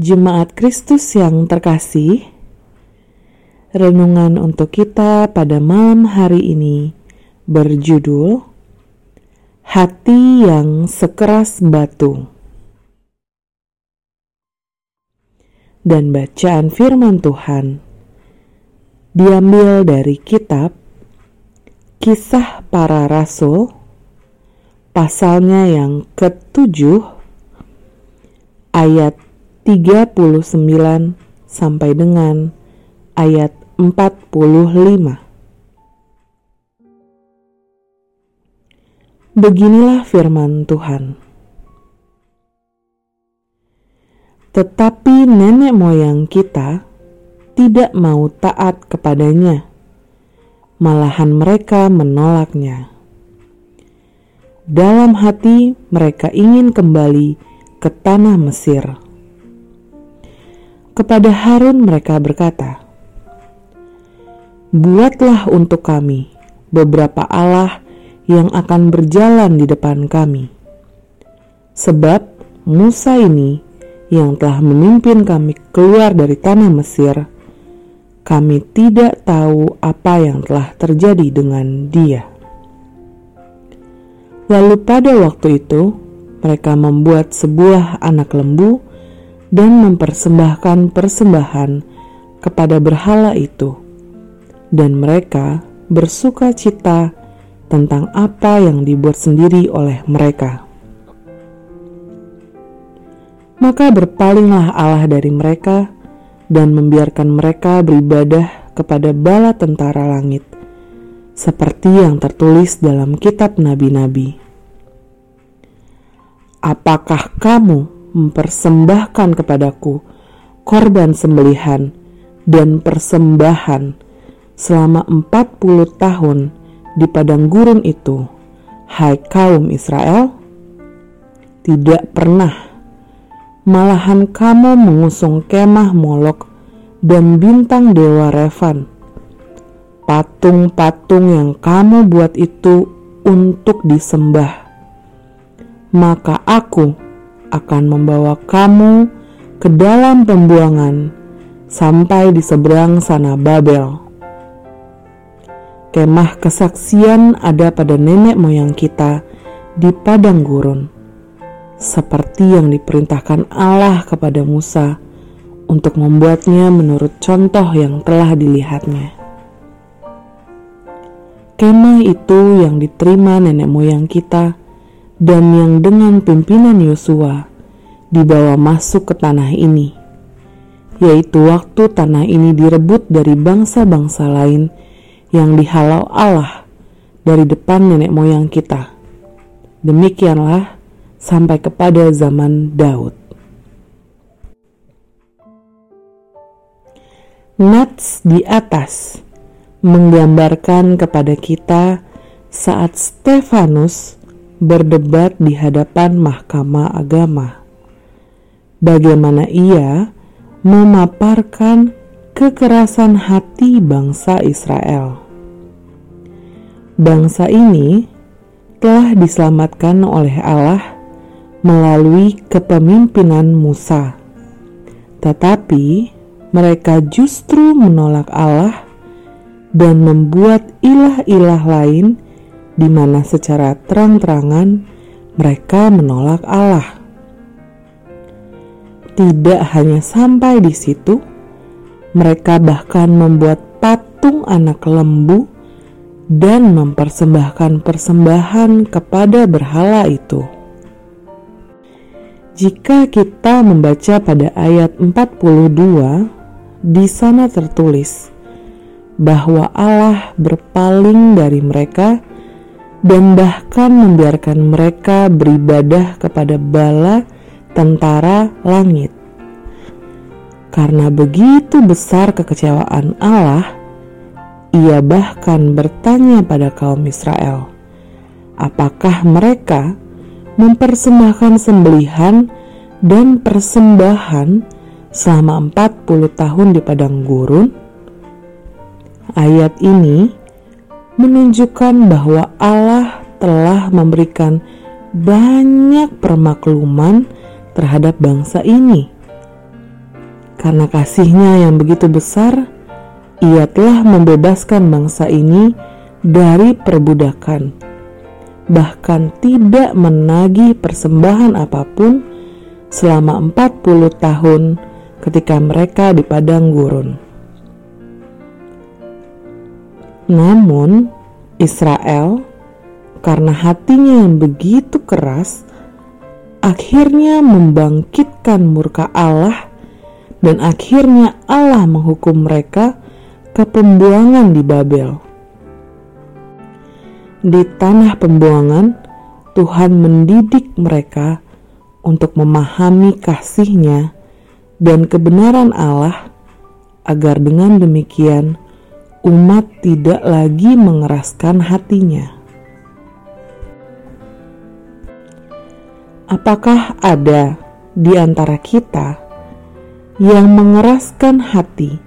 Jemaat Kristus yang terkasih, renungan untuk kita pada malam hari ini berjudul Hati yang Sekeras Batu. Dan bacaan firman Tuhan diambil dari kitab Kisah Para Rasul, pasalnya yang ketujuh, ayat 39 sampai dengan ayat 45. Beginilah firman Tuhan. Tetapi nenek moyang kita tidak mau taat kepadanya, malahan mereka menolaknya. Dalam hati mereka ingin kembali ke tanah Mesir kepada Harun mereka berkata, "Buatlah untuk kami beberapa Allah yang akan berjalan di depan kami, sebab Musa ini yang telah memimpin kami keluar dari tanah Mesir." Kami tidak tahu apa yang telah terjadi dengan dia. Lalu, pada waktu itu, mereka membuat sebuah anak lembu dan mempersembahkan persembahan kepada berhala itu, dan mereka bersuka cita tentang apa yang dibuat sendiri oleh mereka. Maka berpalinglah Allah dari mereka dan membiarkan mereka beribadah kepada bala tentara langit, seperti yang tertulis dalam kitab nabi-nabi. Apakah kamu mempersembahkan kepadaku korban sembelihan dan persembahan selama empat puluh tahun di padang gurun itu, hai kaum Israel? Tidak pernah. Malahan kamu mengusung kemah Molok dan bintang dewa Revan. Patung-patung yang kamu buat itu untuk disembah. Maka aku akan membawa kamu ke dalam pembuangan sampai di seberang sana Babel. Kemah kesaksian ada pada nenek moyang kita di padang gurun, seperti yang diperintahkan Allah kepada Musa untuk membuatnya menurut contoh yang telah dilihatnya. Kemah itu yang diterima nenek moyang kita dan yang dengan pimpinan Yosua dibawa masuk ke tanah ini, yaitu waktu tanah ini direbut dari bangsa-bangsa lain yang dihalau Allah dari depan nenek moyang kita. Demikianlah sampai kepada zaman Daud. Nats di atas menggambarkan kepada kita saat Stefanus berdebat di hadapan Mahkamah Agama. Bagaimana ia memaparkan kekerasan hati bangsa Israel. Bangsa ini telah diselamatkan oleh Allah melalui kepemimpinan Musa, tetapi mereka justru menolak Allah dan membuat ilah-ilah lain di mana secara terang-terangan mereka menolak Allah. Tidak hanya sampai di situ, mereka bahkan membuat patung anak lembu dan mempersembahkan persembahan kepada berhala itu. Jika kita membaca pada ayat 42, di sana tertulis bahwa Allah berpaling dari mereka dan bahkan membiarkan mereka beribadah kepada bala tentara langit. Karena begitu besar kekecewaan Allah, ia bahkan bertanya pada kaum Israel, apakah mereka mempersembahkan sembelihan dan persembahan selama 40 tahun di padang gurun? Ayat ini menunjukkan bahwa Allah telah memberikan banyak permakluman terhadap bangsa ini. Karena kasihnya yang begitu besar, ia telah membebaskan bangsa ini dari perbudakan, bahkan tidak menagih persembahan apa pun selama 40 tahun ketika mereka di padang gurun. Namun, Israel karena hatinya yang begitu keras, akhirnya membangkitkan murka Allah dan akhirnya Allah menghukum mereka ke pembuangan di Babel. Di tanah pembuangan, Tuhan mendidik mereka untuk memahami kasihnya dan kebenaran Allah agar dengan demikian umat tidak lagi mengeraskan hatinya. Apakah ada di antara kita yang mengeraskan hati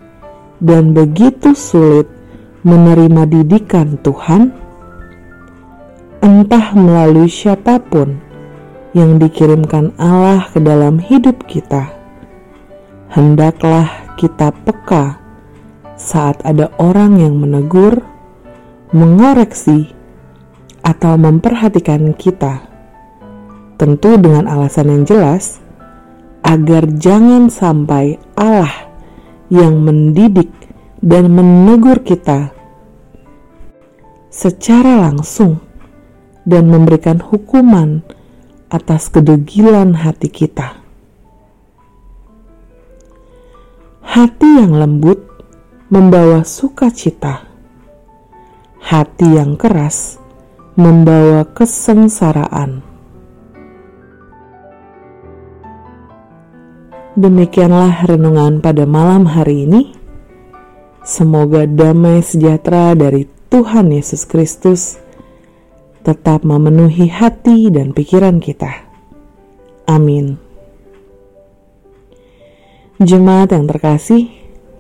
dan begitu sulit menerima didikan Tuhan, entah melalui siapa pun yang dikirimkan Allah ke dalam hidup kita. Hendaklah kita peka saat ada orang yang menegur, mengoreksi, atau memperhatikan kita. Tentu dengan alasan yang jelas, agar jangan sampai Allah yang mendidik dan menegur kita secara langsung dan memberikan hukuman atas kedegilan hati kita. Hati yang lembut membawa sukacita. Hati yang keras membawa kesengsaraan. Demikianlah renungan pada malam hari ini. Semoga damai sejahtera dari Tuhan Yesus Kristus tetap memenuhi hati dan pikiran kita. Amin. Jemaat yang terkasih,